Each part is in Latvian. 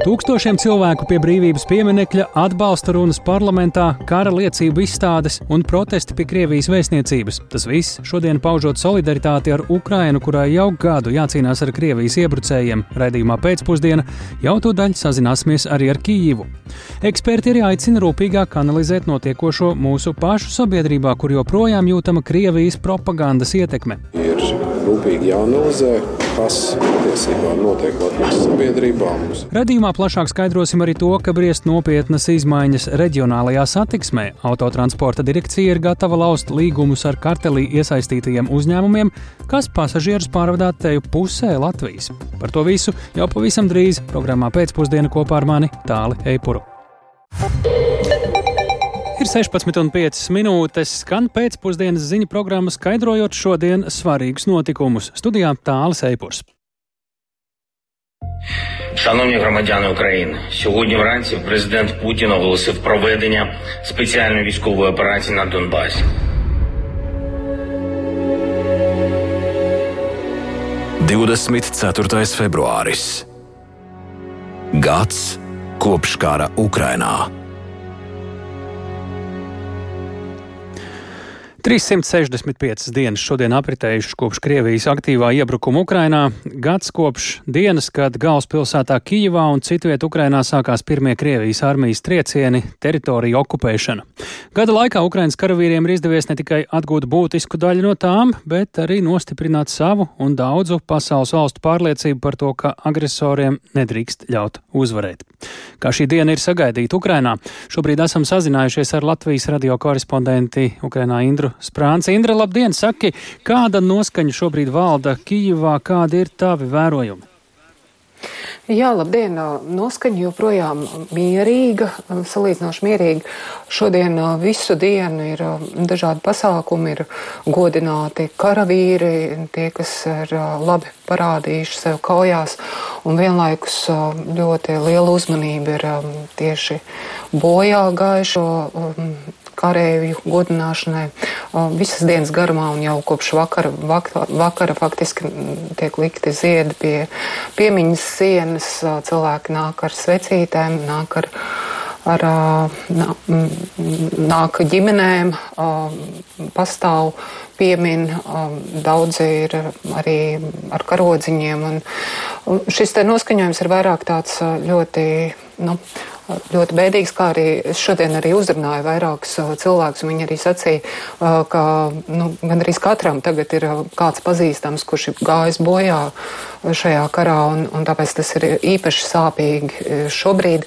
Tūkstošiem cilvēku pie brīvības pieminekļa atbalsta runas parlamentā, kara liecību izstādes un protesti pie Krievijas vēstniecības. Tas viss šodien paužot solidaritāti ar Ukrainu, kurai jau gadu jācīnās ar Krievijas iebrucējiem. Raidījumā pēcpusdienā jau to daļu sazināsimies arī ar Kijivu. Eksperti ir aicina rūpīgāk analizēt notiekošo mūsu pašu sabiedrībā, kur joprojām jūtama Krievijas propagandas ietekme. Ir rūpīgi jāanalizē, kas patiesībā notiek Latvijas sabiedrībā. Mums. Radījumā plašāk skaidrosim arī to, ka briest nopietnas izmaiņas reģionālajā satiksmē. Autotransporta direkcija ir gatava laust līgumus ar kartelī iesaistītajiem uzņēmumiem, kas pasažierus pārvadā teju pusē Latvijas. Par to visu jau pavisam drīz programmā pēcpusdiena kopā ar mani Tāli Eipuru. Ir 16,5 minūtes, skan pēcpusdienas ziņu programma, skaidrojot šodienas svarīgus notikumus. Studijā Tālis Eipurs. Шановні громадяни України, сьогодні вранці президент Путін оголосив проведення спеціальної військової операції на Донбасі. Divdesmit ceturtais februāris. Gads kopš kara Ukrainā. 365 dienas šodien apritējušas kopš Krievijas aktīvā iebrukuma Ukrainā, gads kopš dienas, kad galvaspilsētā Kijivā un citviet Ukrainā sākās pirmie Krievijas armijas triecieni - teritoriju okupēšana. Gada laikā Ukrainas karavīriem ir izdevies ne tikai atgūt būtisku daļu no tām, bet arī nostiprināt savu un daudzu pasaules valstu pārliecību par to, ka agresoriem nedrīkst ļaut uzvarēt. Kā šī diena ir sagaidīta Ukrainā, šobrīd esam sazinājušies ar Latvijas radio korespondenti Ukrainā Indru Sprāns. Indra, labdien! Saki, kāda noskaņa šobrīd valda Kijivā, kādi ir tavi vērojumi? Jā, labdien! Noskaņa joprojām mierīga, salīdzinoši mierīga. Šodien visu dienu ir dažādi pasākumi, ir godināti karavīri, tie, kas ir labi parādījuši sev kaujās, un vienlaikus ļoti liela uzmanība ir tieši bojā gājušo karēju godināšanai visas dienas garumā un jau kopš vakara, vakara, vakara faktiski tiek likti ziedi pie piemiņas sienas. Cilvēki nāk ar svecītēm, nāk ar, ar nāk ģimenēm, pastāv piemin, daudzi ir arī ar karodziņiem. Un šis te noskaņojums ir vairāk tāds ļoti, nu, ļoti bēdīgs, kā arī es šodien arī uzrunāju vairākus cilvēkus, un viņi arī sacīja, ka nu, gandrīz katram tagad ir kāds pazīstams, kurš ir gājis bojā šajā karā, un, un tāpēc tas ir īpaši sāpīgi šobrīd.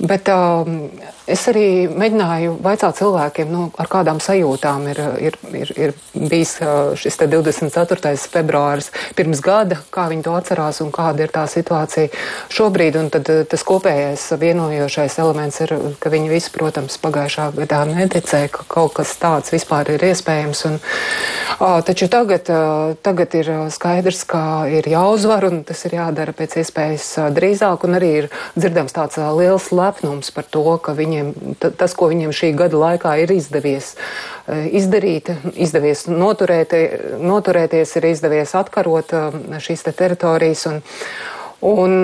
Bet um, es arī mēģināju vaicāt cilvēkiem, nu, ar kādām sajūtām ir, ir, ir, ir bijis šis 24. februāris pirms gada, kā viņi to atcerās un kāda ir tā situācija šobrīd. Un tad tas kopējais vienojošais elements ir, ka viņi visi, protams, pagājušā gadā neticēja, ka kaut kas tāds vispār ir iespējams. Un, taču tagad, tagad ir skaidrs, ka ir jāuzvar un tas ir jādara pēc iespējas drīzāk. Un arī ir dzirdams tāds liels lepnums par to, ka viņiem, tas, ko viņiem šī gada laikā ir izdevies izdarīt, izdevies noturēt, noturēties, ir izdevies atkarot šīs te teritorijas. Un, Un,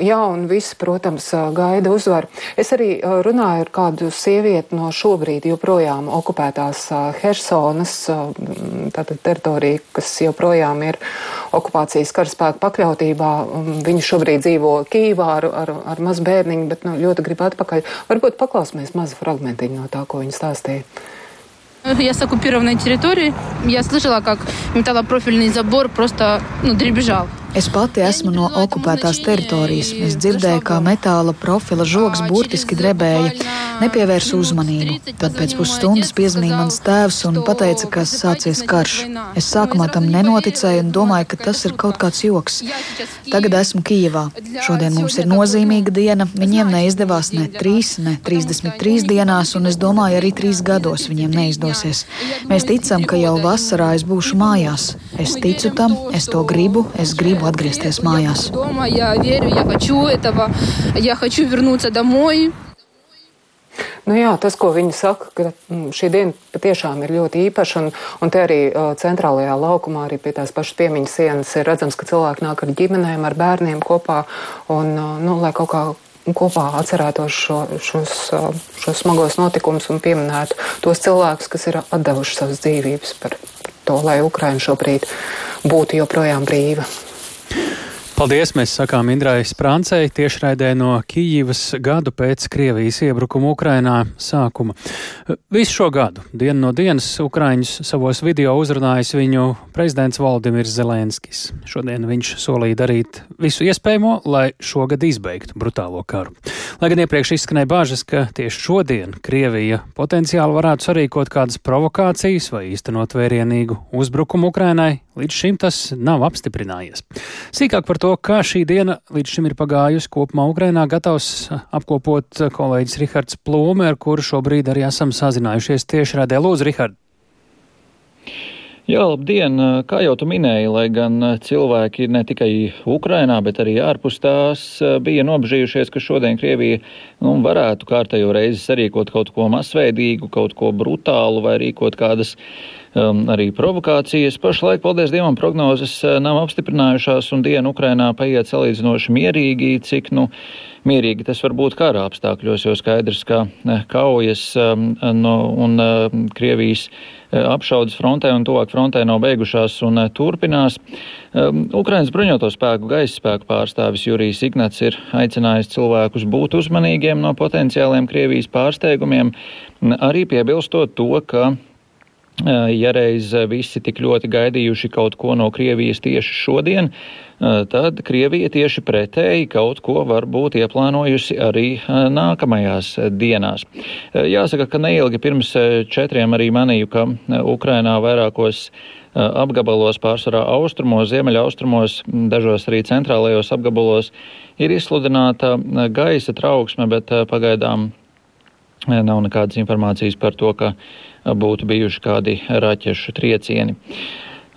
jā, un visi, protams, gaida uzvaru. Es arī runāju ar kādu sievieti no šobrīd joprojām okupētās Hersonas, tātad teritorija, kas joprojām ir okupācijas karaspēku pakļautībā. Viņa šobrīd dzīvo Kīvā ar, ar, ar mazu bērniņu, bet nu, ļoti grib atpakaļ. Varbūt paklausīsimies mazu fragmentiņu no tā, ko viņa stāstīja. Я с оккупированной территории. Я слышала, как металлопрофильный забор просто ну, дребезжал. Es pati esmu no okupētās teritorijas. Es dzirdēju, kā metāla profila žoks burtiski drebēja, nepievērsu uzmanību. Tad pēc pusstundas piezvanīja mans tēvs un teica, ka sācies karš. Es sākumā tam nenoticēju un domāju, ka tas ir kaut kāds joks. Tagad esmu Kijevā. Šodien mums ir nozīmīga diena. Viņiem neizdevās ne 3, ne 33 dienās, un es domāju, arī 3 gados viņiem neizdosies. Mēs ticam, ka jau vasarā es būšu mājās. Es ticu tam, es to gribu, es gribu gribu atgriezties mājās. Nu jā, tas, ko viņi saka, ka šī diena patiešām ir ļoti īpaša, un, un te arī centrālajā laukumā, arī pie tās pašas piemiņas sienas, ir redzams, ka cilvēki nāk ar ģimenēm, ar bērniem kopā, un, nu, lai kaut kā kopā atcerētos šo, šos, šos smagos notikumus un pieminētu tos cilvēkus, kas ir atdevuši savas dzīvības par to, lai Ukraina šobrīd būtu joprojām brīva. Paldies, mēs sakām Indrai Sprancei tiešraidē no Kijivas gadu pēc Krievijas iebrukuma Ukrainā sākuma. Visu šo gadu, dienu no dienas, Ukraiņus savos video uzrunājis viņu prezidents Valdimirs Zelenskis. Šodien viņš solīja darīt visu iespējamo, lai šogad izbeigtu brutālo karu. Lai gan iepriekš izskanēja bāžas, ka tieši šodien Krievija potenciāli varētu sarīkot kādas provokācijas vai īstenot vērienīgu uzbrukumu Ukrainai, līdz šim tas nav apstiprinājies. Sīkāk par to, kā šī diena līdz šim ir pagājusi kopumā Ukrainā, gatavs apkopot kolēģis Rihards Plūme, ar kuru šobrīd arī esam sazinājušies tieši rādē. Lūdzu, Rihard! Jā, labdien! Kā jau tu minēji, lai gan cilvēki ne tikai Ukrainā, bet arī ārpus tās bija nobežījušies, ka šodien Krievija nu, varētu kārtējo reizi sarīkot kaut ko masveidīgu, kaut ko brutālu vai rīkot kādas um, arī provokācijas. Pašlaik, paldies Dievam, prognozes uh, nav apstiprinājušās un diena Ukrainā paiet salīdzinoši mierīgi, cik, nu, mierīgi tas var būt kara apstākļos, jo skaidrs, ka uh, kaujas um, no, un uh, Krievijas apšaudas frontē un tuvāk frontē nav beigušās un turpinās. Um, Ukrainas bruņoto spēku gaisa spēku pārstāvis Jurijs Ignats ir aicinājis cilvēkus būt uzmanīgiem no potenciāliem Krievijas pārsteigumiem, arī piebilstot to, ka ja reiz visi tik ļoti gaidījuši kaut ko no Krievijas tieši šodien, tad Krievija tieši pretēji kaut ko varbūt ieplānojusi arī nākamajās dienās. Jāsaka, ka neilgi pirms četriem arī manīju, ka Ukrainā vairākos apgabalos, pārsvarā austrumos, ziemeļaustrumos, dažos arī centrālajos apgabalos ir izsludināta gaisa trauksme, bet pagaidām nav nekādas informācijas par to, ka būtu bijuši kādi raķešu triecieni.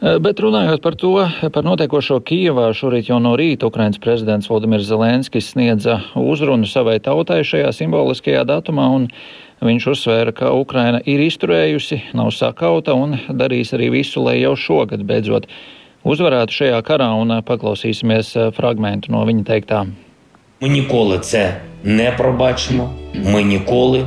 Bet runājot par to, par notiekošo Kijavā, šorīt jau no rīta Ukrainas prezidents Vladimirs Zelenskis sniedza uzrunu savai tautai šajā simboliskajā datumā, un viņš uzsvēra, ka Ukraina ir izturējusi, nav sakauta un darīs arī visu, lai jau šogad beidzot uzvarētu šajā karā, un paklausīsimies fragmentu no viņa teiktā. Ми ніколи це не пробачимо, ми ніколи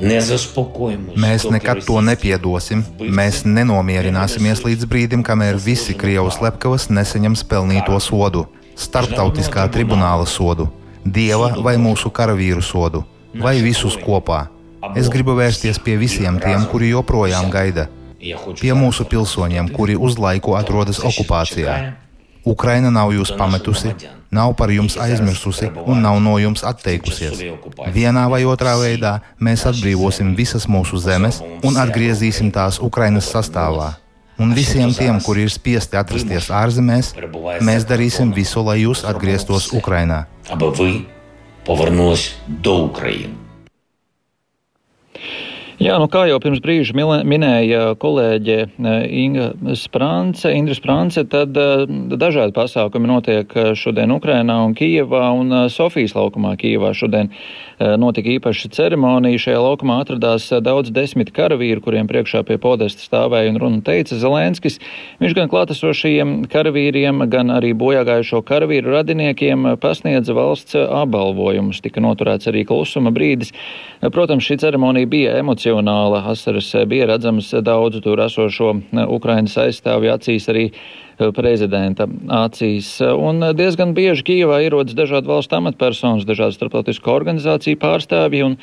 Mēs nekad to nepiedosim. Mēs nenomierināsimies līdz brīdim, kamēr visi Krievijas slepkavas nesaņems pelnīto sodu, starptautiskā tribunāla sodu, dieva vai mūsu karavīru sodu, vai visus kopā. Es gribu vērsties pie visiem tiem, kuri joprojām gaida, pie mūsu pilsoņiem, kuri uz laiku atrodas okupācijā. Ukraina nav jūs pametusi, nav par jums aizmirsusi un nav no jums atteikusies. Vienā vai otrā veidā mēs atbrīvosim visas mūsu zemes un atgriezīsim tās Ukrainas sastāvā. Un visiem tiem, kuri ir spiesti atrasties ārzemēs, mēs darīsim visu, lai jūs atgrieztos Ukrainā. Повернулись до України. Jā, nu kā jau pirms brīža minēja kolēģe e, Inga Sprance, Indra Sprance, tad e, dažādi pasākumi notiek e, šodien Ukrainā un Kijevā un Sofijas laukumā Kijevā šodien notika īpaša ceremonija. Šajā laukumā atradās daudz desmit karavīru, kuriem priekšā pie podesta stāvēja un runa teica Zelenskis. Viņš gan klātesošajiem karavīriem, gan arī bojāgājušo karavīru radiniekiem pasniedza valsts apbalvojumus. Tika noturēts arī klusuma brīdis. Protams, šī ceremonija bija emocionāla. Asaras bija redzamas daudzu tur esošo Ukrainas aizstāvju acīs arī eh, prezidenta acīs. Un diezgan bieži Kijavā ierodas dažādu valstu amatpersonas, dažādu starptautisku organizāciju pārstāvji, un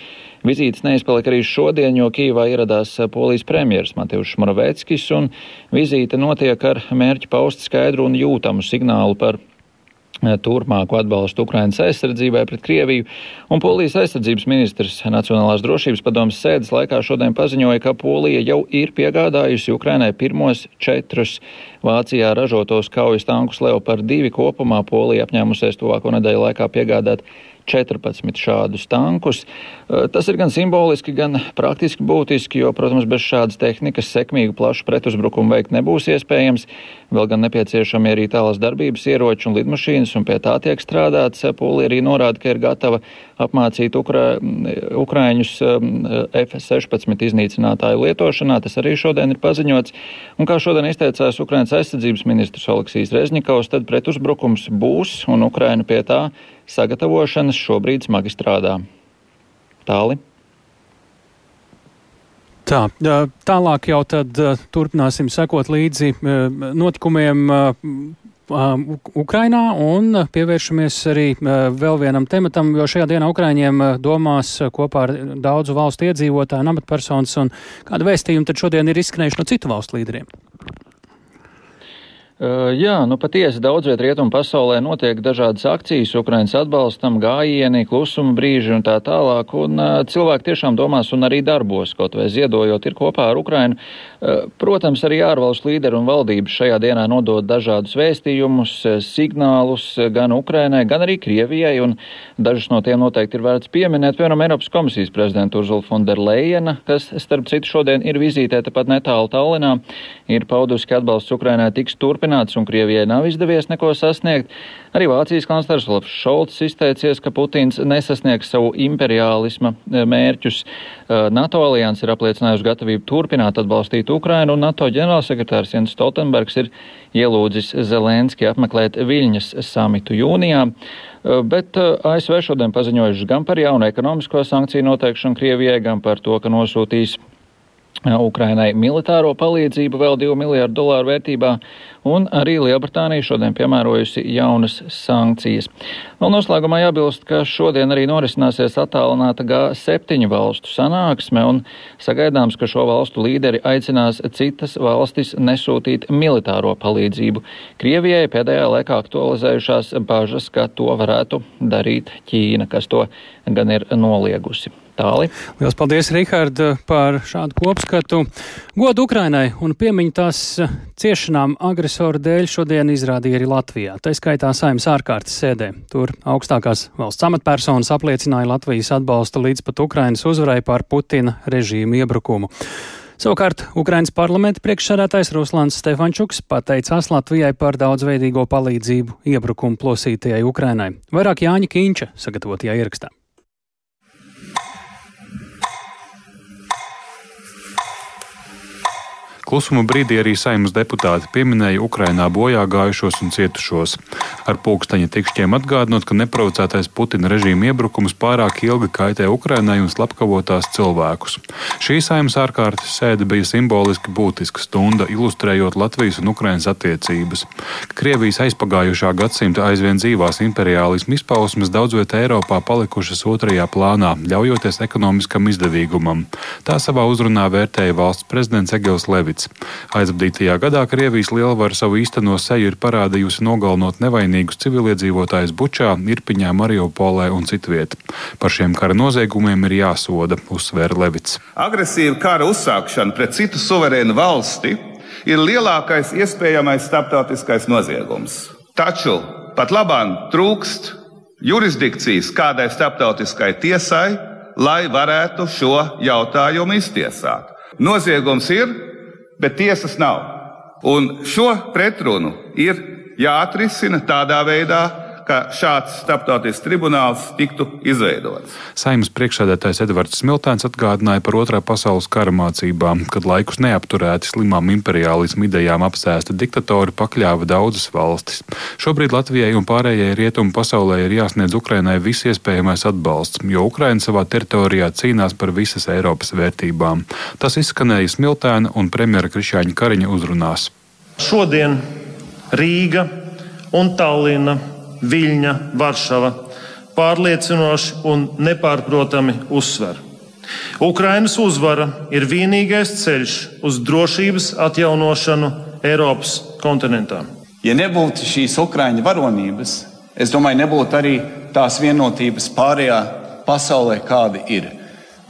vizītes neizpalika arī šodien, jo Kijavā ieradās polijas premjeras Matevšs Moraveckis, un vizīte notiek ar mērķi paust skaidru un jūtamu signālu par turpmāku atbalstu Ukrainas aizsardzībai pret Krieviju, un Polijas aizsardzības ministrs Nacionālās drošības padomas sēdes laikā šodien paziņoja, ka Polija jau ir piegādājusi Ukrainai pirmos četrus Vācijā ražotos kaujas tankus Leopard 2 kopumā. Polija apņēmusies tuvāko nedēļu laikā piegādāt 14 šādus tankus. Tas ir gan simboliski, gan praktiski būtiski, jo, protams, bez šādas tehnikas sekmīgu plašu pretuzbrukumu veikt nebūs iespējams. Vēl gan nepieciešami arī tālas darbības ieroči un lidmašīnas, un pie tā tiek strādāts. Polija arī norāda, ka ir gatava apmācīt Ukra Ukraiņus F-16 iznīcinātāju lietošanā. Tas arī šodien ir paziņots. Un kā šodien izteicās Ukrainas aizsardzības ministrs Oleksijas Rezņikovs, tad pretuzbrukums būs un Ukraina pie tā sagatavošanas šobrīd smagi strādā. Tāli. Tā, tālāk jau tad turpināsim sekot līdzi notikumiem Ukrainā un pievēršamies arī vēl vienam tematam, jo šajā dienā Ukraiņiem domās kopā ar daudzu valstu iedzīvotāju amatpersonas un kādu vēstījumu tad šodien ir izskanējuši no citu valstu līderiem. Jā, nu patiesi daudz viet rietumu pasaulē notiek dažādas akcijas, Ukrainas atbalstam, gājieni, klusuma brīži un tā tālāk, un cilvēki tiešām domās un arī darbos, kaut vai ziedojot ir kopā ar Ukrainu. Protams, arī ārvalstu līderi un valdības šajā dienā nodod dažādus vēstījumus, signālus gan Ukrainai, gan arī Krievijai, un dažus no tiem noteikti ir vērts pieminēt, piemēram, Eiropas komisijas prezidenta Urzula Fonderleina, kas, starp citu, šodien ir vizītē tepat netālu Tallinā, ir paudusi, ka atbalsts Ukrainai tiks turpināts turpināts un Krievijai nav izdevies neko sasniegt. Arī Vācijas kanclers Olafs Šolts izteicies, ka Putins nesasniegs savu imperiālisma e, mērķus. E, NATO alianses ir apliecinājusi gatavību turpināt atbalstīt Ukrainu, un NATO ģenerālsekretārs Jens Stoltenbergs ir ielūdzis Zelenski apmeklēt Viļņas samitu jūnijā. E, bet ASV šodien paziņojuši gan par jaunu ekonomisko sankciju noteikšanu Krievijai, gan par to, ka nosūtīs Ukrainai militāro palīdzību vēl 2 miljārdu dolāru vērtībā, un arī Lielbritānija šodien piemērojusi jaunas sankcijas. Vēl noslēgumā jābilst, ka šodien arī norisināsies attālināta G7 valstu sanāksme, un sagaidāms, ka šo valstu līderi aicinās citas valstis nesūtīt militāro palīdzību. Krievijai pēdējā laikā aktualizējušās bažas, ka to varētu darīt Ķīna, kas to gan ir noliegusi. Tāli. Lielas paldies, Rihard, par šādu kopskatu. Godu Ukrainai un piemiņu tās ciešanām agresoru dēļ šodien izrādīja arī Latvijā. Tā skaitā saimnes ārkārtas sēdē. Tur augstākās valsts amatpersonas apliecināja Latvijas atbalstu līdz pat Ukrainas uzvarai pār Putina režīmu iebrukumu. Savukārt Ukrainas parlamenta priekšsādātājs Ruslans Stefančuks pateicās Latvijai par daudzveidīgo palīdzību iebrukumu plosītajai Ukrainai. Vairāk Jāņa Kīņša sagatavotajā ierakstā. Klusuma brīdī arī saimnes deputāti pieminēja Ukrainā bojā gājušos un cietušos. Ar pulksteņa tikšķiem atgādinot, ka neprovocētais Putina režīma iebrukums pārāk ilgi kaitē Ukrainai un slepkavo tās cilvēkus. Šī saimnes ārkārtas sēde bija simboliski būtiska stunda, ilustrējot Latvijas un Ukrainas attiecības. Krievijas aizpagājušā gadsimta aizvien dzīvās imperiālismu izpausmes daudz vietā Eiropā palikušas otrajā plānā, ļaujoties ekonomiskam izdevīgumam. Tā savā uzrunā vērtēja valsts prezidents Egils Levits. Krievijas. Aizvadītajā gadā Krievijas lielvara savu īsteno seju ir parādījusi nogalinot nevainīgus civiliedzīvotājus Bučā, Irpiņā, Mariupolē un citviet. Par šiem kara noziegumiem ir jāsoda, uzsvēra Levits. Agresīva kara uzsākšana pret citu suverēnu valsti ir lielākais iespējamais starptautiskais noziegums. Taču pat labāk trūkst jurisdikcijas kādai starptautiskai tiesai, lai varētu šo jautājumu iztiesāt. Noziegums ir, bet tiesas nav. Un šo pretrunu ir jāatrisina tādā veidā, ka šāds starptautisks tribunāls tiktu izveidots. Saimnes priekšsēdētājs Edvards Smiltēns atgādināja par otrā pasaules kara mācībām, kad laikus neapturēti slimām imperiālismu idejām apsēsti diktatori pakļāva daudzas valstis. Šobrīd Latvijai un pārējai rietumu pasaulē ir jāsniedz Ukrainai viss iespējamais atbalsts, jo Ukraina savā teritorijā cīnās par visas Eiropas vērtībām. Tas izskanēja Smiltēna un premjera Krišāņa Kariņa uzrunās. Šodien Rīga un Tallina Viļņa, Varšava pārliecinoši un nepārprotami uzsver. Ukrainas uzvara ir vienīgais ceļš uz drošības atjaunošanu Eiropas kontinentā. Ja nebūtu šīs Ukraiņu varonības, es domāju, nebūtu arī tās vienotības pārējā pasaulē, kāda ir.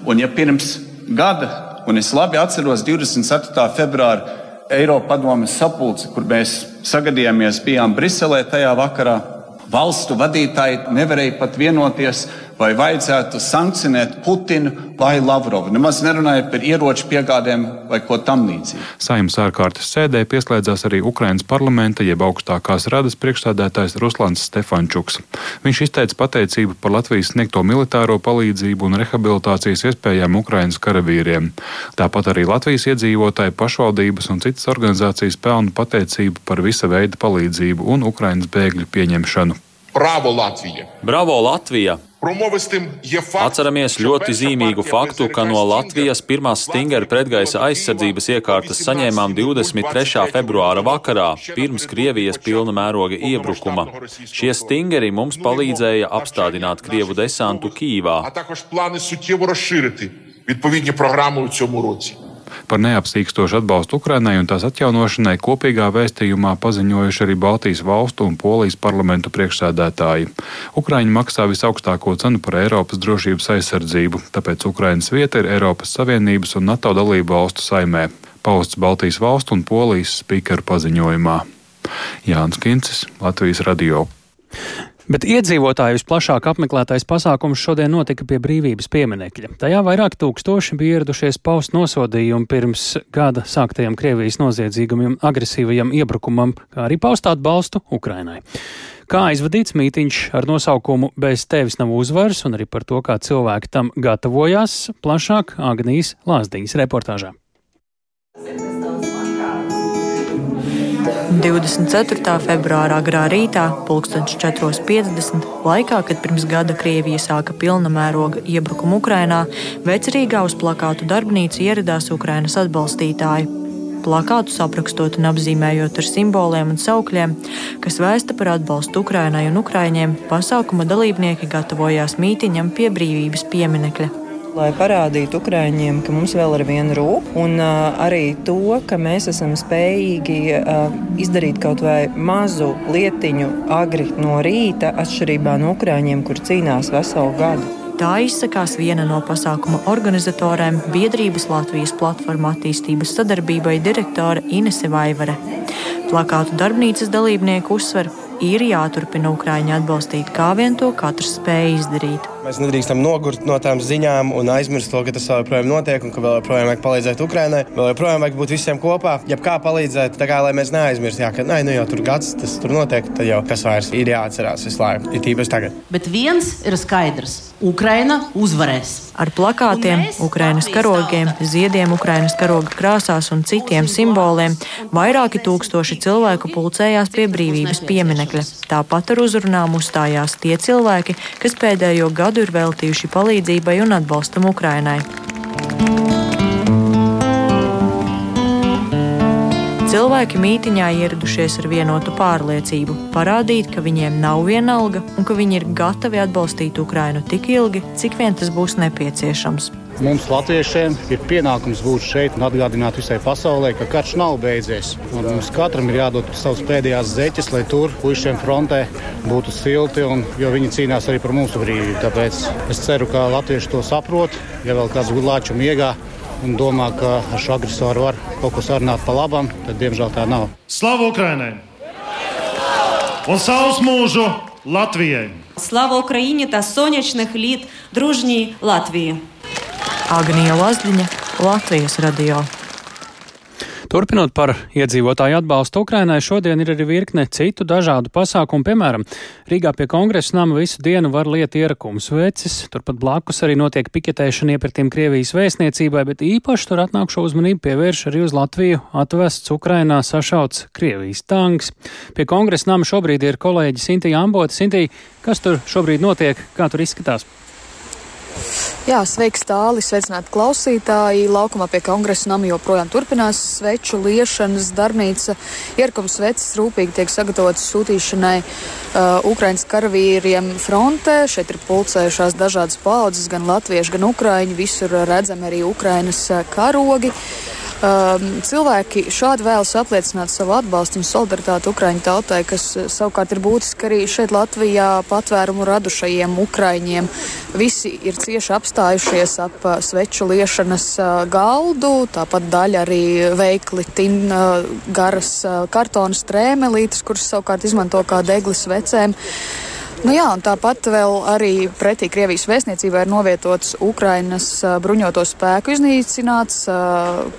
Un ja pirms gada, un es labi atceros 24. februāra Eiropas padomes sapulci, kur mēs sagadījāmies, bijām Briselē tajā vakarā, Valstu vadītāji nevarēja pat vienoties vai vajadzētu sankcionēt Putinu vai Lavrovu. Nemaz nerunājot par ieroču piegādēm vai ko tamlīdzīgu. Saimnes ārkārtas sēdē pieslēdzās arī Ukrainas parlamenta jeb augstākās radas priekšstādētājs Ruslans Stefančuks. Viņš izteica pateicību par Latvijas sniegto militāro palīdzību un rehabilitācijas iespējām Ukrainas karavīriem. Tāpat arī Latvijas iedzīvotāji, pašvaldības un citas organizācijas pelna pateicību par visa veida palīdzību un Ukrainas bēgļu pieņemšanu. Bravo Latvija! Bravo Latvija! Atceramies ļoti zīmīgu faktu, ka no Latvijas pirmās Stingera pretgaisa aizsardzības iekārtas saņēmām 23. februāra vakarā, pirms Krievijas pilna mēroga iebrukuma. Šie Stingeri mums palīdzēja apstādināt Krievu desantu Kīvā. Відповідні програми у цьому році. Par neapsīkstošu atbalstu Ukrainai un tās atjaunošanai kopīgā vēstījumā paziņojuši arī Baltijas valstu un Polijas parlamentu priekšsēdētāji. Ukraiņi maksā visaugstāko cenu par Eiropas drošības aizsardzību, tāpēc Ukrainas vieta ir Eiropas Savienības un NATO dalību valstu saimē, pausts Baltijas valstu un Polijas spīkeru paziņojumā. Jānis Kincis, Latvijas radio. Bet iedzīvotāju visplašāk apmeklētais pasākums šodien notika pie brīvības pieminekļa. Tajā vairāk tūkstoši bija ieradušies paust nosodījumu pirms gada sāktajam Krievijas noziedzīgam agresīvajam iebrukumam, kā arī paust atbalstu Ukrainai. Kā aizvadīts mītiņš ar nosaukumu Bez tevis nav uzvaras un arī par to, kā cilvēki tam gatavojās, plašāk Agnijas Lāsdiņas reportāžā. 24. februārā agrā rītā, 4.50. laikā, kad pirms gada Krievija sāka pilna mēroga iebrukumu Ukrainā, vecerīgā uz plakātu darbnīcu ieradās Ukrainas atbalstītāji. Plakātus aprakstot un apzīmējot ar simboliem un saukļiem, kas vēsta par atbalstu Ukrainai un Ukraiņiem, pasākuma dalībnieki gatavojās mītiņam pie brīvības pieminekļa lai parādītu Ukrāņiem, ka mums vēl ar vienu rūp, un uh, arī to, ka mēs esam spējīgi uh, izdarīt kaut vai mazu lietiņu agri no rīta, atšķirībā no Ukrāņiem, kur cīnās veselu gadu. Tā izsakās viena no pasākuma organizatoriem Biedrības Latvijas platforma attīstības sadarbībai direktore Inese Vaivare. Plakātu darbnīcas dalībnieku uzsver, ir jāturpina Ukrāņi atbalstīt, kā vien to katrs spēj izdarīt. Mēs nedrīkstam nogurt no tām ziņām un aizmirst to, ka tas joprojām notiek un ka vēl joprojām vajag palīdzēt Ukraiņai. Vēl joprojām vajag būt visiem kopā, jebkā palīdzēt, tā kā lai mēs neaizmirstam, ka nē, nu jau tur gads tas tur notiek, tad jau kas vairs ir jāatcerās visu laiku, ir tīpaši tagad. Bet viens ir skaidrs - Ukraina uzvarēs. Ar plakātiem, Ukrainas karogiem, ziediem Ukrainas karoga krāsās un citiem simboliem vairāki tūkstoši cilvēku pulcējās pie brīvības pieminekļa. Tāpat ar uzrunām uzstājās tie cilvēki, kas pēdējo gadu gadu ir veltījuši palīdzībai un atbalstam Ukrainai. Cilvēki mītiņā ieradušies ar vienotu pārliecību, parādīt, ka viņiem nav vienalga un ka viņi ir gatavi atbalstīt Ukrainu tik ilgi, cik vien tas būs nepieciešams. Mums, Latviešiem, ir pienākums būt šeit un atgādināt visai pasaulē, ka karš nav beidzies. Un mums katram ir jādod savas pēdējās zeķes, lai tur puišiem frontē būtu silti, un, jo viņi cīnās arī par mūsu brīvību. Tāpēc es ceru, ka latvieši to saprot. Ja vēl kāds gudlāču miegā un domā, ka ar šo agresoru var kaut ko sarunāt pa labam, tad diemžēl tā nav. Slavu Ukrainai! Un savus mūžu Latvijai! Slava Ukraiņai, tā soņečnih līt, družņī Latvija! Agnija Lazdiņa, Latvijas radio. Turpinot par iedzīvotāju atbalstu Ukrainai, šodien ir arī virkne citu dažādu pasākumu. Piemēram, Rīgā pie kongresa nama visu dienu var liet ierakums vecis, turpat blakus arī notiek piketēšana iepratiem Krievijas vēstniecībai, bet īpaši tur atnākšo uzmanību pievērš arī uz Latviju atvests Ukrainā sašauts Krievijas tanks. Pie kongresa nama šobrīd ir kolēģi Sintī Amboti. Sintī, kas tur šobrīd notiek, kā tur izskatās? Jā, sveiks tāli, sveicināti klausītāji. Laukumā pie kongresa nama joprojām turpinās sveču liešanas darbnīca. Ierkums sveces rūpīgi tiek sagatavotas sūtīšanai uh, Ukraiņas karavīriem frontē. Šeit ir pulcējušās dažādas paudzes, gan latvieši, gan ukraiņi. Visur redzami arī Ukrainas uh, karogi. Uh, Um, cilvēki šādi vēlas apliecināt savu atbalstu un solidaritāti Ukraiņu tautai, kas uh, savukārt ir būtiski arī šeit Latvijā patvērumu radušajiem Ukraiņiem. Visi ir cieši apstājušies ap uh, sveču liešanas uh, galdu, tāpat daļa arī veikli tin garas kartona strēmelītes, kuras savukārt izmanto kā deglis vecēm. Nu jā, un tāpat vēl arī pretī Krievijas vēstniecībai ir novietots Ukrainas bruņoto spēku iznīcināts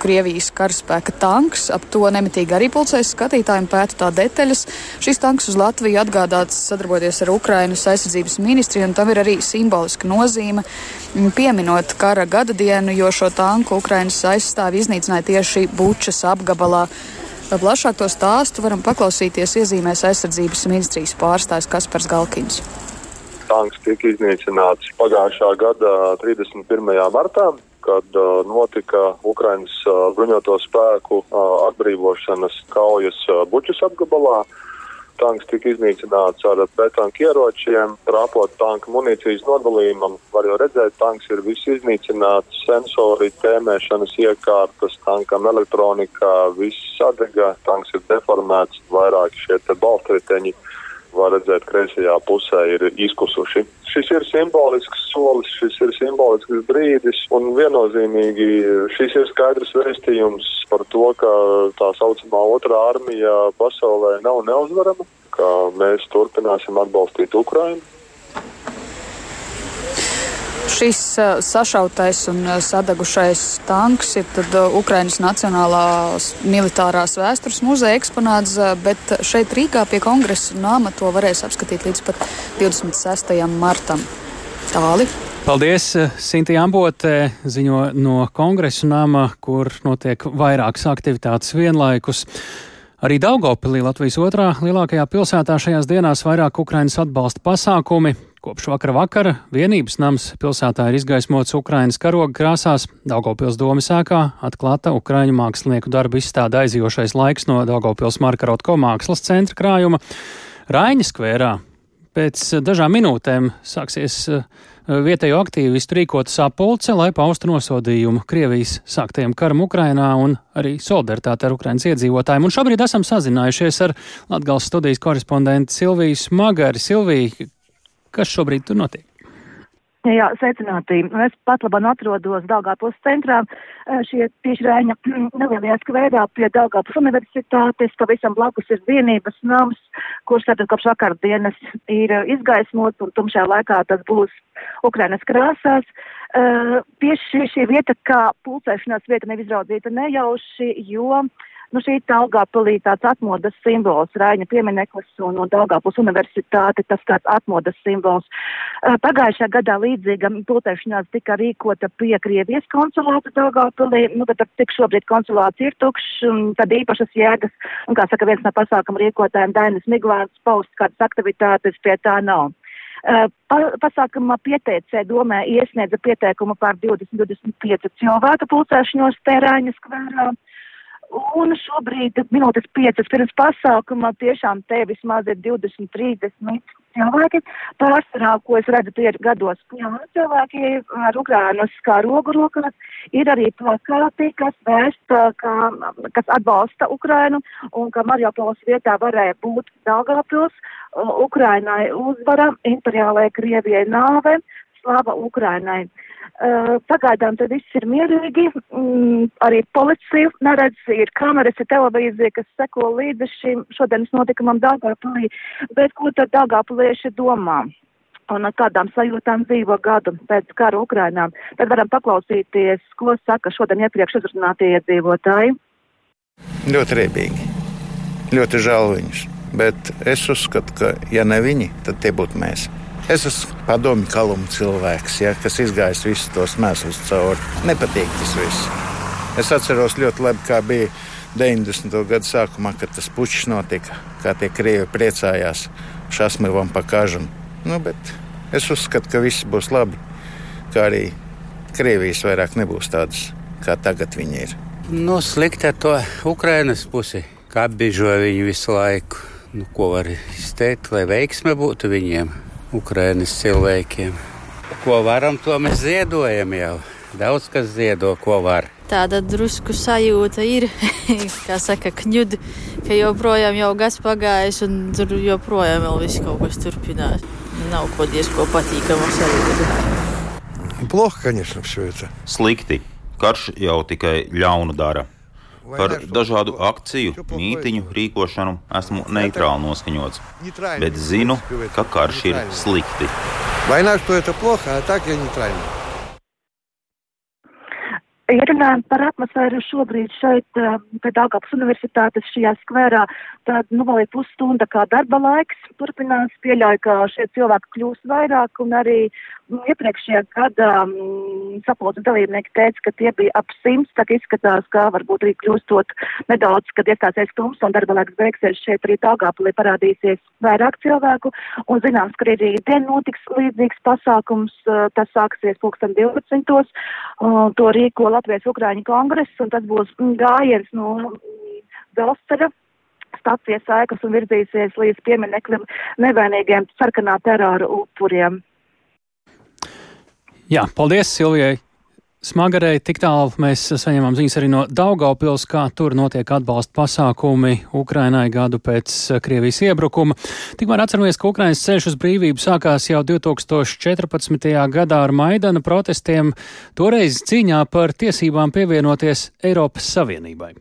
Krievijas karaspēka tanks. Ap to nemitīgi arī pulcēs skatītājiem pēta tā detaļas. Šis tanks uz Latviju atgādāts sadarboties ar Ukrainas aizsardzības ministriju, un tam ir arī simboliska nozīme, pieminot kara gada dienu, jo šo tanku Ukrainas aizstāvi iznīcināja tieši Bučas apgabalā. Plašāk to stāstu varam paklausīties iezīmēs aizsardzības ministrijas pārstāvis Kaspars Galkins. Tanks tika iznīcināts pagājušā gada 31. martā, kad uh, notika Ukrainas uh, bruņoto spēku uh, atbrīvošanas kaujas Bučas apgabalā. Tanks tika iznīcināts ar pretanku ieročiem, trāpot tanka munīcijas nodalījumam. Var jau redzēt, tanks ir viss iznīcināts, sensori, tēmēšanas iekārtas, tankam elektronika, viss sadega, tanks ir deformēts, vairāki šie te balstriteņi var redzēt, kreisajā pusē ir izkusuši. Šis ir simbolisks solis, šis ir simbolisks brīdis, un viennozīmīgi šis ir skaidrs vēstījums par to, ka tā saucamā otrā armija pasaulē nav neuzvarama, ka mēs turpināsim atbalstīt Ukrainu. Šis uh, sašautais un uh, sadegušais tanks ir tad, uh, Ukrainas Nacionālās militārās vēstures muzeja eksponāts, bet šeit Rīgā pie kongresa nama to varēs apskatīt līdz pat 26. martam. Tāli. Paldies, Sintīna Ambote ziņo no kongresa nama, kur notiek vairākas aktivitātes vienlaikus. Arī Daugopilī, Latvijas otrā lielākajā pilsētā šajās dienās vairāk Ukrainas atbalsta pasākumi. Kopš vakara vakara vienības nams pilsētā ir izgaismots Ukrainas karoga krāsās. Daugopils domas sēkā atklāta Ukraiņu mākslinieku darbu izstāde aizijošais laiks no Daugopils Markarotko mākslas centra krājuma. Raiņa skvērā Pēc dažām minūtēm sāksies eh, vietējo aktīvistu rīkota sapulce, lai paustu nosodījumu Krievijas sāktajam karam Ukrainā un arī solidaritāti ar Ukrainas iedzīvotājiem. Un šobrīd esam sazinājušies ar Latgales studijas korespondentu Silviju Smagari. Silvija, kas šobrīd tur notiek? Jā, sveicināti. Es pat labāk atrodos Daugāpils centrā, šie tieši Rēņa nelielajā skvērā pie Daugāpils universitātes, pavisam blakus ir vienības nams, kurš tātad kopš vakardienas ir izgaismots un tumšajā laikā tas būs Ukrainas krāsās. Uh, tieši šī vieta kā pulcēšanās vieta neizraudzīta nejauši, jo uh, Nu, šī ir Daugāpilī tāds atmodas simbols, Raiņa piemineklis un, un Daugāpils universitāte, tas tāds atmodas simbols. Pagājušā gadā līdzīga pultēšanās tika rīkota pie Krievijas konsulāta Daugāpilī, nu, bet tik šobrīd konsulāts ir tukšs, un tad īpašas jēgas, un kā saka viens no pasākuma rīkotājiem Dainis Miglāns, paust kādas aktivitātes pie tā nav. Pa, pasākuma pieteicē domē iesniedza pieteikumu par 20-25 cilvēku pulcēšanos Tērāņas skvērā. Un šobrīd minūtes piecas pirms pasākuma tiešām te vismaz ir 20, 30 cilvēki. Pārsvarā, ko es redzu, tie ir gados jauni cilvēki ar Ukrānas kā rogu rokās. Ir arī plakāti, kas vēst, kā, kas atbalsta Ukrainu un ka Mariupols vietā varēja būt Daugavpils. Ukrainai uzvara, imperiālajai Krievijai nāve, slava Ukrainai. Pagaidām tad viss ir mierīgi, mm, arī policija neredz, ir kameras, ir televīzija, kas seko līdzi šim šodienas notikumam Dāngāpulī, bet ko tad Dāngāpulieši domā? Un ar kādām sajūtām dzīvo gadu pēc kara Ukrainā. Tad varam paklausīties, ko saka šodien iepriekš uzrunātie iedzīvotāji. Ļoti riebīgi. Ļoti žēl viņus. Bet es uzskatu, ka ja ne viņi, tad tie būtu mēs. Es esmu padomju kaluma cilvēks, ja, kas izgājis visus tos mēslus cauri. Nepatīk tas viss. Es atceros ļoti labi, kā bija 90. gada sākumā, kad tas puķis notika, kā tie krievi priecājās šasmivam pa kažam. Nu, bet es uzskatu, ka viss būs labi, kā arī Krievijas vairāk nebūs tādas, kā tagad viņi ir. Nu, slikti ar to Ukrainas pusi, kā apbiežoja viņu visu laiku. Nu, ko var izteikt, lai veiksme būtu viņiem? Ukraiņas cilvēkiem. Ko varam, to mēs ziedojam jau. Daudz kas ziedo, ko var. Tāda drusku sajūta ir, kā saka, kņud, ka joprojām jau gads pagājis un tur joprojām vēl viss kaut kas turpinās. Nav ko diezko patīkama sajūta. Плохо, конечно, все это. Slikti. Karš jau tikai ļaunu dara. Par dažādu akciju, mītiņu rīkošanu esmu neitrāli noskaņots, bet zinu, ka karš ir slikti. Война, что это плохо, а так я нейтральный. Ja runājam par atmosfēru šobrīd šeit, eh, pie Daugavas universitātes šajā skverā, tad, nu, vēl ir pusstunda kā darba laiks. Turpinās pieļauj, ka šie cilvēki kļūs vairāk un arī nu, iepriekšējā gadā mm, sapulces dalībnieki teica, ka tie bija ap simts, ka izskatās, ka varbūt arī kļūstot nedaudz, kad iestāsies tums un darba laiks beigsies šeit arī Daugavpilī parādīsies vairāk cilvēku. Un zināms, ka arī dien notiks līdzīgs pasākums, eh, tas sāksies pulksten 12. To rīko Latvijas Ukrāņu kongress, un tas būs gājiens no Dzelzceļa stācijas sēkas un virzīsies līdz piemineklim nevainīgiem sarkanā terora upuriem. Jā, paldies Silvijai! Smagarei tik tālu mēs saņemam ziņas arī no Daugaupils, kā tur notiek atbalsta pasākumi Ukrainai gadu pēc Krievijas iebrukuma. Tikmēr atceramies, ka Ukrainas ceļš uz brīvību sākās jau 2014. gadā ar Maidana protestiem, toreiz cīņā par tiesībām pievienoties Eiropas Savienībai.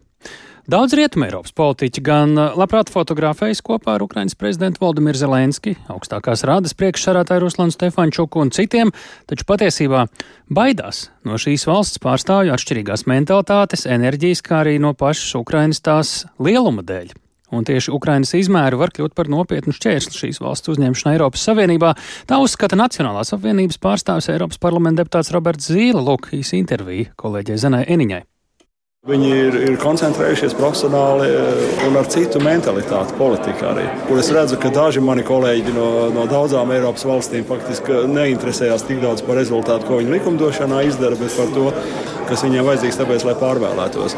Daudz rietumē Eiropas politiķi gan uh, labprāt fotografējas kopā ar Ukrainas prezidentu Valdimiru Zelenski, augstākās rādas priekšsarātāju Ruslanu Stefančuku un citiem, taču patiesībā baidās no šīs valsts pārstāvju atšķirīgās mentalitātes, enerģijas, kā arī no pašas Ukrainas tās lieluma dēļ. Un tieši Ukrainas izmēri var kļūt par nopietnu šķērsli šīs valsts uzņemšanai Eiropas Savienībā. Tā uzskata Nacionālās apvienības pārstāvis Eiropas parlamenta deputāts Roberts Zīle. Lūk, īsi intervija kolēģei Zenai Eniņai. Viņi ir, ir koncentrējušies profesionāli eh, un ar citu mentalitāti politikā arī. Kur es redzu, ka daži mani kolēģi no, no daudzām Eiropas valstīm faktiski neinteresējās tik daudz par rezultātu, ko viņi likumdošanā izdara, bet par to, kas viņiem vajadzīgs tāpēc, lai pārvēlētos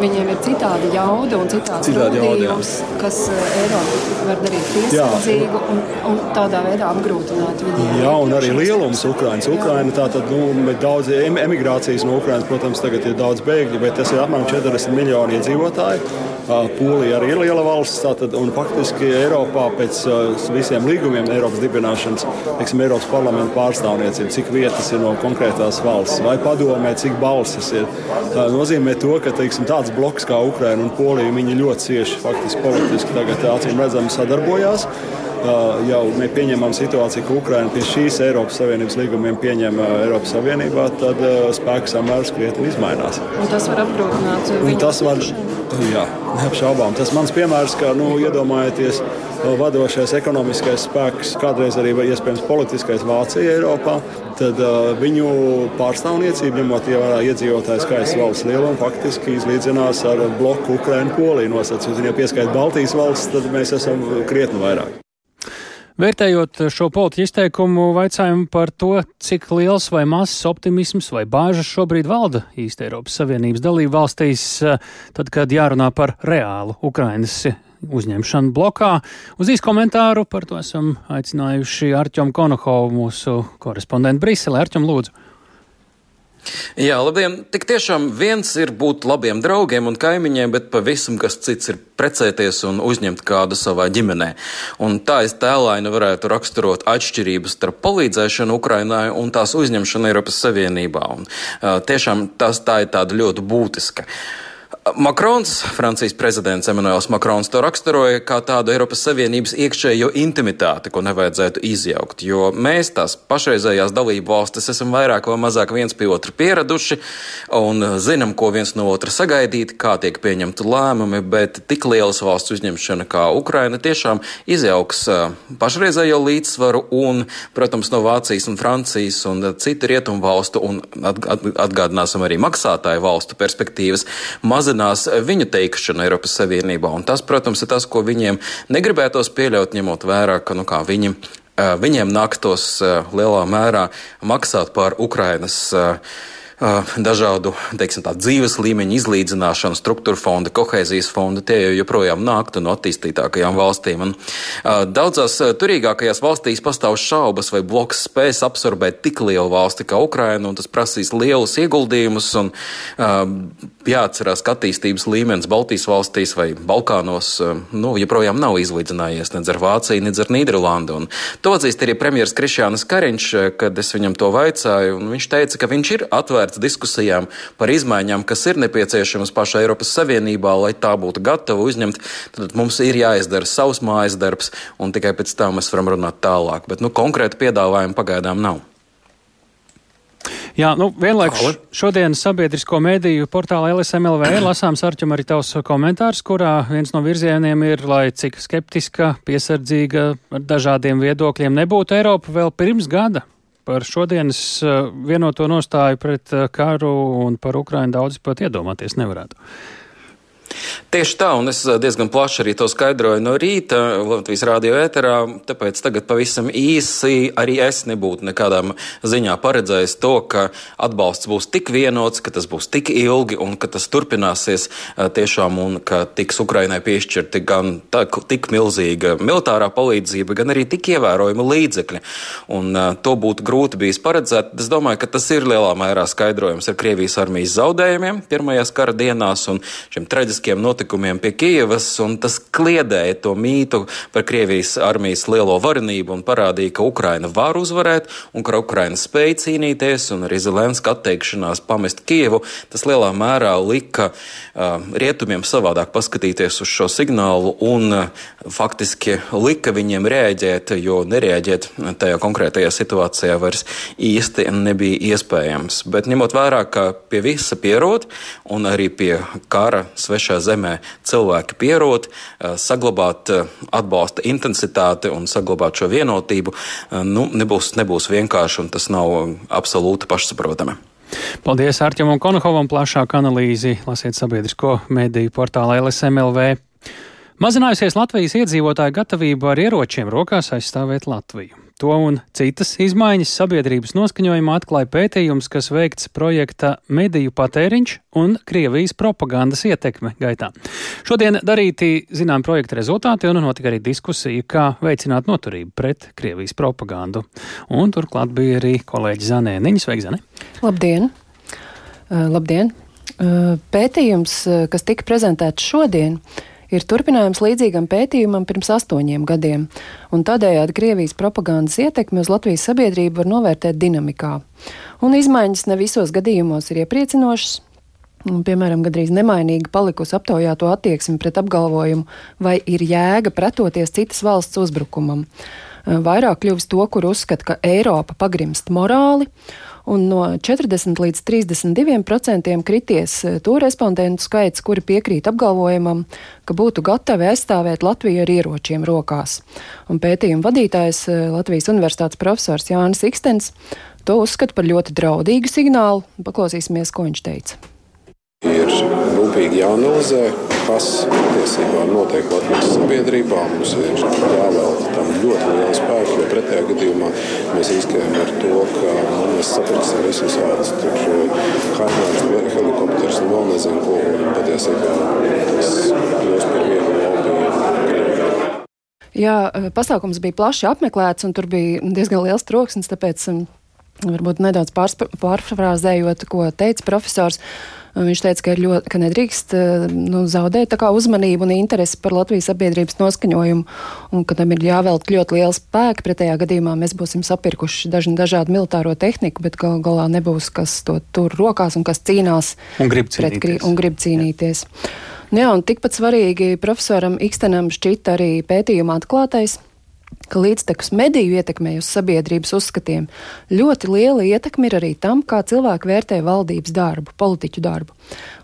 viņiem ir citāda jauda un citāds rūpījums, kas eh, Eiropu var darīt piesardzīgu un, un tādā veidā apgrūtināt viņiem. Jā, un arī lielums Ukrainas. Ukraina tātad, nu, daudz emigrācijas no Ukrainas, protams, tagad ir daudz bēgļu, bet tas ir apmēram 40 miljoni iedzīvotāji. Polija arī ir liela valsts, tātad, un faktiski Eiropā pēc visiem līgumiem Eiropas dibināšanas, teiksim, Eiropas parlamenta pārstāvniecība, cik vietas ir no konkrētās valsts, vai padomē, cik balsis ir, nozīmē to, ka teiksim, tāds bloks kā Ukraina un Polija, viņi ļoti cieši faktiski politiski tagad acīm redzami sadarbojās jau mēs pieņemam situāciju, ka Ukraina pie šīs Eiropas Savienības līgumiem pieņem Eiropas Savienībā, tad spēku samērs krietni izmainās. Un tas var apgrūtināt viņu. Tas var, jā, neapšaubām. Tas mans piemērs, ka nu, iedomājieties, vadošais ekonomiskais spēks, kādreiz arī iespējams politiskais Vācija Eiropā, tad uh, viņu pārstāvniecība, ņemot vērā iedzīvotāju skaits valsts lielumu, faktiski izlīdzinās ar bloku Ukraiņu Poliju nosacīt. Ja pieskaitīt Baltijas valsts, tad mēs esam krietni vairāk. Vērtējot šo politiķu izteikumu, vaicājumu par to, cik liels vai mazs optimisms vai bāžas šobrīd valda īsti Eiropas Savienības dalību valstīs, tad, kad jārunā par reālu Ukrainas uzņemšanu blokā. Uz īsu komentāru par to esam aicinājuši Arķomu Konohovu, mūsu korespondentu Briselē. Arķom, lūdzu! Jā, labdien! Tik tiešām viens ir būt labiem draugiem un kaimiņiem, bet pavisam kas cits ir precēties un uzņemt kādu savā ģimenē. Un tā es tēlaini varētu raksturot atšķirības starp palīdzēšanu Ukrainai un tās uzņemšanu Eiropas Savienībā. Un, uh, tiešām tas tā ir tāda ļoti būtiska. Uh, Makrons, Francijas prezidents Emmanuels Makrons, to raksturoja kā tādu Eiropas Savienības iekšējo intimitāti, ko nevajadzētu izjaukt. Jo mēs, tās pašreizējās dalību valstis, esam vairāk vai mazāk viens pie otra pieraduši un zinām, ko viens no otra sagaidīt, kā tiek pieņemti lēmumi, bet tik lielas valsts uzņemšana kā Ukraina tiešām izjauks pašreizējo līdzsvaru un, protams, no Vācijas un Francijas un citu rietumu valstu un atgādināsim arī maksātāju valstu perspektīvas. Maz mazinās viņu teikšanu Eiropas Savienībā. Un tas, protams, ir tas, ko viņiem negribētos pieļaut, ņemot vērā, ka nu, viņi, viņiem nāktos lielā mērā maksāt par Ukrainas dažādu teiksim, tā, dzīves līmeņu izlīdzināšanu, struktūra fonda, kohēzijas fonda, tie jau joprojām nāktu no attīstītākajām valstīm. Un, daudzās turīgākajās valstīs pastāv šaubas, vai bloks spēs absorbēt tik lielu valsti kā Ukraina, un tas prasīs lielus ieguldījumus. Un, jāatcerās, ka attīstības līmenis Baltijas valstīs vai Balkānos nu, joprojām nav izlīdzinājies nedz ar Vāciju, nedz ar Nīderlandi. Un to atzīst arī premjerministrs Krišjānis Kariņš, kad es viņam to vaicāju. Viņš teica, ka viņš ir atvērts atvērts diskusijām par izmaiņām, kas ir nepieciešamas pašā Eiropas Savienībā, lai tā būtu gatava uzņemt, tad mums ir jāizdara savs mājas darbs, un tikai pēc tam mēs varam runāt tālāk. Bet nu, konkrēti piedāvājumu pagaidām nav. Jā, nu, vienlaikus šodien sabiedrisko mediju portālā LSMLV lasāms Arķim arī tavs komentārs, kurā viens no virzieniem ir, lai cik skeptiska, piesardzīga ar dažādiem viedokļiem nebūtu Eiropa vēl pirms gada. Par šodienas eh, vienoto nostāju pret eh, karu un par Ukrainu daudz pat iedomāties nevarētu. Tieši tā, un es diezgan plaši arī to skaidroju no rīta Latvijas rādio ēterā, tāpēc tagad pavisam īsi arī es nebūtu nekādā ziņā paredzējis to, ka atbalsts būs tik vienots, ka tas būs tik ilgi un ka tas turpināsies tiešām un ka tiks Ukrainai piešķirti gan tā, tik milzīga militārā palīdzība, gan arī tik ievērojama līdzekļi. Un to būtu grūti bijis paredzēt. Es domāju, ka tas ir lielā mērā skaidrojums ar Krievijas armijas zaudējumiem pirmajās kara dienās un šiem traģiskiem notikumiem notikumiem pie Kievas, un tas kliedēja to mītu par Krievijas armijas lielo varenību un parādīja, ka Ukraina var uzvarēt un ka Ukraina spēj cīnīties, un arī Zelenska atteikšanās pamest Kievu, tas lielā mērā lika uh, rietumiem savādāk paskatīties uz šo signālu un uh, faktiski lika viņiem rēģēt, jo nereaģēt tajā konkrētajā situācijā vairs īsti nebija iespējams. Bet ņemot vērā, ka pie visa pierod un arī pie kara svešā zemē nozīmē cilvēki pierot, eh, saglabāt eh, atbalsta intensitāti un saglabāt šo vienotību, eh, nu, nebūs, nebūs vienkārši un tas nav absolūti pašsaprotami. Paldies Arķam un Konohovam plašāku analīzi lasiet sabiedrisko mediju portālā LSMLV. Mazinājusies Latvijas iedzīvotāju gatavība ar ieročiem rokās aizstāvēt Latviju. To un citas izmaiņas sabiedrības noskaņojumā atklāja pētījums, kas veikts projekta Mediju patēriņš un Krievijas propagandas ietekme gaitā. Šodien darīti zinām projekta rezultāti un notika arī diskusija, kā veicināt noturību pret Krievijas propagandu. Un turklāt bija arī kolēģi Zanēniņa. Sveiki, Zane! Labdien! Uh, labdien! Uh, pētījums, uh, kas tika prezentēts šodien, uh, ir turpinājums līdzīgam pētījumam pirms astoņiem gadiem, un tādējādi Krievijas propagandas ietekmi uz Latvijas sabiedrību var novērtēt dinamikā. Un izmaiņas ne visos gadījumos ir iepriecinošas. Un, piemēram, gandrīz nemainīgi palikusi aptaujāto attieksmi pret apgalvojumu, vai ir jēga pretoties citas valsts uzbrukumam. Vairāk kļuvis to, kur uzskata, ka Eiropa pagrimst morāli, un no 40 līdz 32 procentiem krities eh, to respondentu skaits, kuri piekrīt apgalvojumam, ka būtu gatavi aizstāvēt Latviju ar ieročiem rokās. Un pētījuma vadītājs eh, Latvijas Universitātes profesors Jānis Ikstens to uzskata par ļoti draudīgu signālu. Paklausīsimies, ko viņš teica. Ir rūpīgi jāanalizē, kas patiesībā notiek Latvijas sabiedrībā. Mums ir jāvelta tam ļoti liela spēka, jo pretējā gadījumā mēs riskējam ar to, ka nu, mēs sapratām visus vārdus. Tur kaimiņš, helikopters un vēl nezinu, ko patiesībā tas kļūst par vienu lobby. Jā, pasākums bija plaši apmeklēts, un tur bija diezgan liels troksnis, tāpēc um, varbūt nedaudz pārfrāzējot, ko teica profesors. Viņš teica, ka, ļoti, ka nedrīkst eh, nu, zaudēt uzmanību un interesi par Latvijas sabiedrības noskaņojumu, un ka tam ir jāvelk ļoti liela spēka. Pretējā gadījumā mēs būsim sapirkuši dažu, dažādu militāro tehniku, bet gal galā nebūs kas to tur rokās un kas cīnās un grib cīnīties. Pret, un grib cīnīties. Jā. Jā, un tikpat svarīgi profesoram Ikstenam šķita arī pētījuma atklātais ka līdztekus mediju ietekmei uz sabiedrības uzskatiem ļoti liela ietekme ir arī tam, kā cilvēki vērtē valdības darbu, politiķu darbu.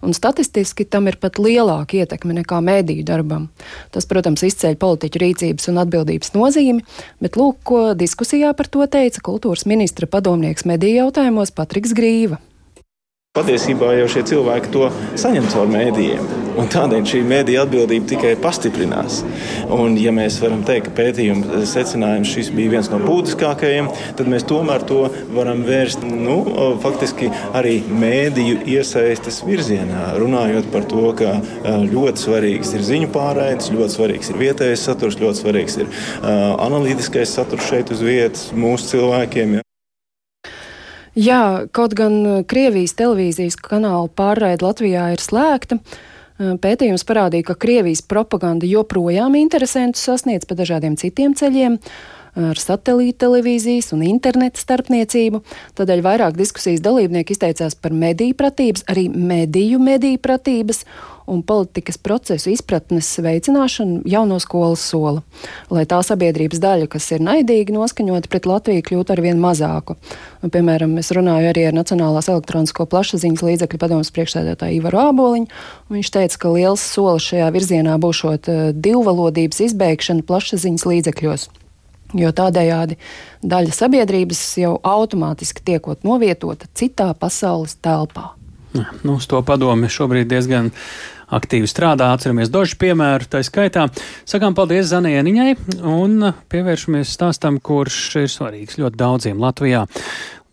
Un statistiski tam ir pat lielāka ietekme nekā mediju darbam. Tas, protams, izceļ politiķu rīcības un atbildības nozīmi, bet lūk, ko diskusijā par to teica kultūras ministra padomnieks mediju jautājumos Patriks Grīva. Patiesībā jau šie cilvēki to saņem caur mēdījiem. Un tādēļ šī mēdīja atbildība tikai pastiprinās. Un, ja mēs varam teikt, ka pētījuma secinājums šis bija viens no būtiskākajiem, tad mēs tomēr to varam vērst nu, faktiski arī mēdīju iesaistes virzienā. Runājot par to, ka ļoti svarīgs ir ziņu pārraides, ļoti svarīgs ir vietējais saturs, ļoti svarīgs ir uh, analītiskais saturs šeit uz vietas mūsu cilvēkiem. Ja. Jā, kaut gan uh, Krievijas televīzijas kanāla pārraide Latvijā ir slēgta. Uh, pētījums parādīja, ka Krievijas propaganda joprojām interesantus sasniedz pa dažādiem citiem ceļiem. ar satelīta televīzijas un interneta starpniecību. Tādēļ vairāk diskusijas dalībnieki izteicās par mediju pratības, arī mediju mediju pratības un politikas procesu izpratnes veicināšanu jau no skolas sola, lai tā sabiedrības daļa, kas ir naidīgi noskaņota pret Latviju, kļūtu ar vien mazāku. Un, piemēram, es runāju arī ar Nacionālās elektronisko plašsaziņas līdzekļu padomus priekšsēdētāju Ivaru Āboliņu. Viņš teica, ka liels solis šajā virzienā būšot uh, divvalodības izbeigšana plašsaziņas līdzekļos. Jo tādējādi daļa sabiedrības jau automātiski tiekot novietota citā pasaules telpā. Nu, uz to padomi šobrīd diezgan aktīvi strādā. Atceramies dažu piemēru, tā skaitā. Sakām paldies Zanieniņai un pievēršamies stāstam, kurš ir svarīgs ļoti daudziem Latvijā.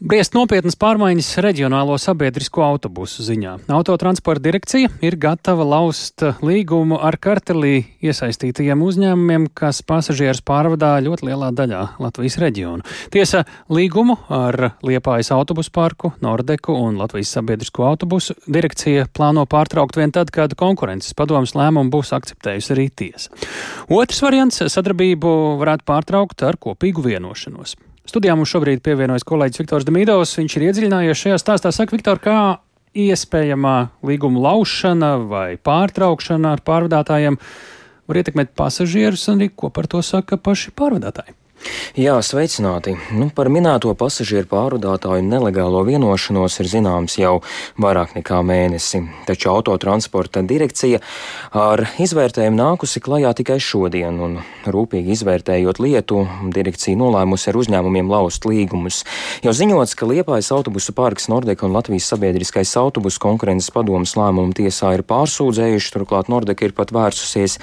Briest nopietnas pārmaiņas reģionālo sabiedrisko autobusu ziņā. Autotransporta direkcija ir gatava laust līgumu ar kartelī iesaistītajiem uzņēmumiem, kas pasažierus pārvadā ļoti lielā daļā Latvijas reģionu. Tiesa, līgumu ar Liepājas autobusu parku, Nordeku un Latvijas sabiedrisko autobusu direkcija plāno pārtraukt vien tad, kad konkurences padomas lēmumu būs akceptējusi arī tiesa. Otrs variants - sadarbību varētu pārtraukt ar kopīgu vienošanos. Studijā mums šobrīd pievienojas kolēģis Viktors Damīdovs. Viņš ir iedziļinājies šajā stāstā. Saka, Viktor, kā iespējamā līguma laušana vai pārtraukšana ar pārvadātājiem var ietekmēt pasažierus un arī ko par to saka paši pārvadātāji? Jā, sveicināti. Nu, par minēto pasažieru pārvadātāju nelegālo vienošanos ir zināms jau vairāk nekā mēnesi, taču autotransporta direkcija ar izvērtējumu nākusi klajā tikai šodien, un rūpīgi izvērtējot lietu, direkcija nolēmusi ar uzņēmumiem laust līgumus. Jau ziņots, ka Liepājas autobusu parks Nordeka un Latvijas sabiedriskais autobusu konkurences padomas lēmumu tiesā ir pārsūdzējuši, turklāt Nordeka ir pat vērsusies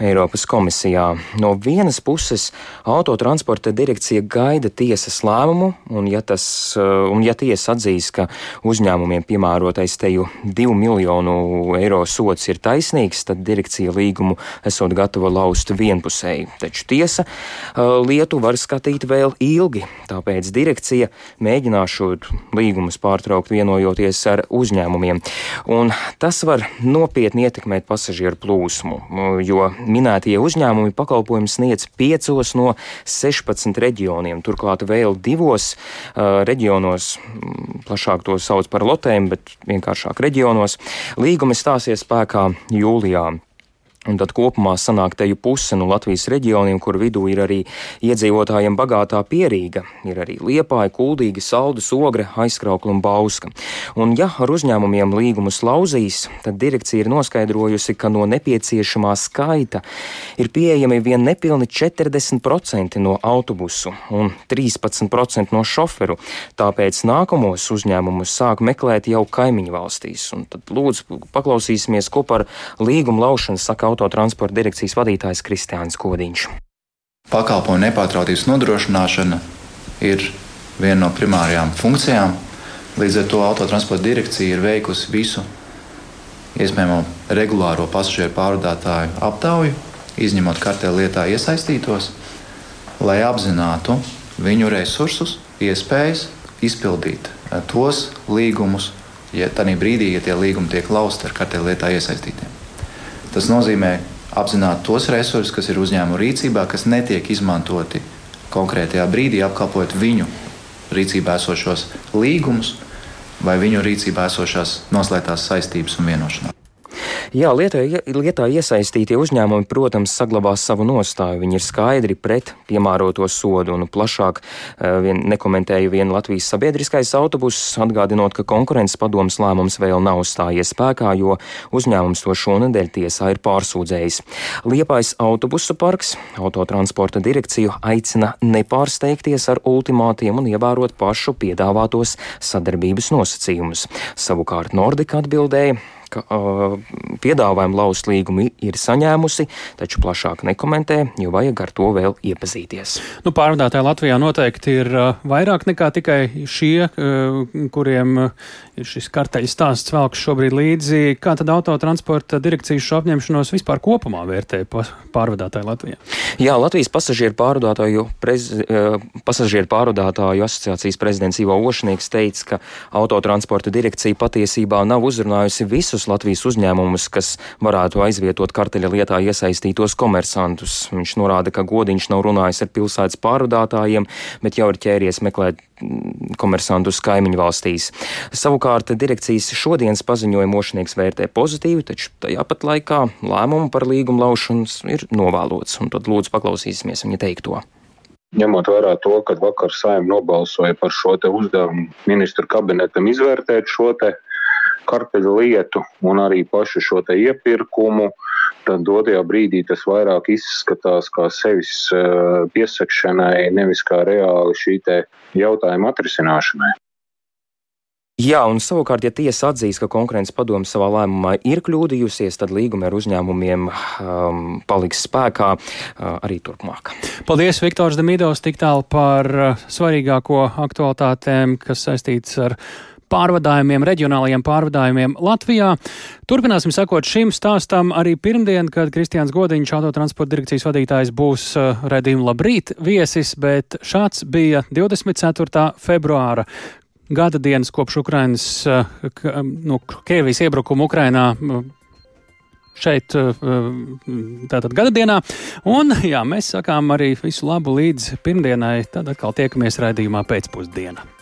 Eiropas komisijā. No vienas puses autotransporta transporta direkcija gaida tiesas lēmumu, un ja, tas, uh, un ja tiesa atzīs, ka uzņēmumiem piemērotais teju 2 miljonu eiro sots ir taisnīgs, tad direkcija līgumu esot gatava laust vienpusēji. Taču tiesa uh, lietu var skatīt vēl ilgi, tāpēc direkcija mēģinās šo līgumus pārtraukt vienojoties ar uzņēmumiem. Un tas var nopietni ietekmēt pasažieru plūsmu, jo minētie uzņēmumi pakalpojumus sniedz piecos no 16 reģioniem. Turklāt vēl divos uh, reģionos, plašāk to sauc par lotēm, bet vienkāršāk reģionos, līgumi stāsies spēkā jūlijā. Un tad kopumā sanāk te jau puse no Latvijas reģioniem, kur vidū ir arī iedzīvotājiem bagātā pierīga. Ir arī liepāja, kuldīga, saldu, ogre, aizkraukla un bauska. Un ja ar uzņēmumiem līgumus lauzīs, tad direkcija ir noskaidrojusi, ka no nepieciešamā skaita ir pieejami vien nepilni 40% no autobusu un 13% no šoferu. Tāpēc nākamos uzņēmumus sāk meklēt jau kaimiņu valstīs. Un tad lūdzu paklausīsimies, ko par līgumu laušanu saka autotransporta direkcijas vadītājs Kristiāns Kodiņš. Pakalpojumu nepārtrautības nodrošināšana ir viena no primārajām funkcijām. Līdz ar to autotransporta direkcija ir veikusi visu iespējamo regulāro pasažieru pārvadātāju aptauju, izņemot kartēlu lietā iesaistītos, lai apzinātu viņu resursus, iespējas izpildīt eh, tos līgumus, ja tādā brīdī, ja tie līgumi tiek lausti ar kartēlu lietā iesaistītiem. Tas nozīmē apzināt tos resursus, kas ir uzņēmuma rīcībā, kas netiek izmantoti konkrētajā brīdī, apkalpojot viņu rīcībā esošos līgumus vai viņu rīcībā esošās noslēgtās saistības un vienošanās. Jā, lietā, lietā iesaistītie uzņēmumi, protams, saglabās savu nostāju. Viņi ir skaidri pret piemēroto sodu un plašāk eh, vien, nekomentēja vien Latvijas sabiedriskais autobuss, atgādinot, ka konkurences padomas lēmums vēl nav stājies spēkā, jo uzņēmums to šonadēļ tiesā ir pārsūdzējis. Liepais autobusu parks autotransporta direkciju aicina nepārsteigties ar ultimātiem un ievērot pašu piedāvātos sadarbības nosacījumus. Savukārt Nordika atbildēja, ka uh, piedāvājumu laust līgumu ir saņēmusi, taču plašāk nekomentē, jo vajag ar to vēl iepazīties. Nu, pārvadātāji Latvijā noteikti ir uh, vairāk nekā tikai šie, uh, kuriem ir šis karteļu stāsts velks šobrīd līdzi. Kā tad autotransporta direkcijas šo apņemšanos vispār kopumā vērtē pārvadātāji Latvijā? Jā, Latvijas pasažieru pārvadātāju, prez, pasažieru pārvadātāju asociācijas prezidents Ivo Ošnieks teica, ka autotransporta direkcija patiesībā nav uzrunājusi visus tādus Latvijas uzņēmumus, kas varētu aizvietot karteļa lietā iesaistītos komersantus. Viņš norāda, ka godiņš nav runājis ar pilsētas pārvadātājiem, bet jau ir ķēries meklēt mm, komersantus kaimiņu valstīs. Savukārt direkcijas šodienas paziņojumu mošnieks vērtē pozitīvi, taču tajā pat laikā lēmumu par līgumu laušanas ir novēlots. Un tad lūdzu paklausīsimies viņa teikto. Ņemot vērā to, ka vakar saimnieks nobalsoja par šo uzdevumu ministru kabinetam izvērtēt šo karteļu lietu un arī pašu šo iepirkumu, tad dotajā brīdī tas vairāk izskatās kā sevis eh, piesakšanai, nevis kā reāli šī jautājuma atrisināšanai. Jā, un savukārt, ja tiesa atzīs, ka konkurences padome savā lēmumā ir kļūdījusies, tad līgumi ar uzņēmumiem um, paliks spēkā uh, arī turpmāk. Paldies, Viktors Demidovs, tik tālu par uh, svarīgāko aktualitātēm, kas saistīts ar pārvadājumiem, reģionālajiem pārvadājumiem Latvijā. Turpināsim sekot šim stāstam arī pirmdien, kad Kristiāns Godiņš, autotransporta direkcijas vadītājs, būs uh, redzījuma labrīt viesis, bet šāds bija 24. februāra gada dienas kopš Ukrainas, eh, no Krievijas iebrukuma Ukrainā šeit eh, tātad gada dienā. Un jā, mēs sakām arī visu labu līdz pirmdienai, tad atkal tiekamies raidījumā pēcpusdienā.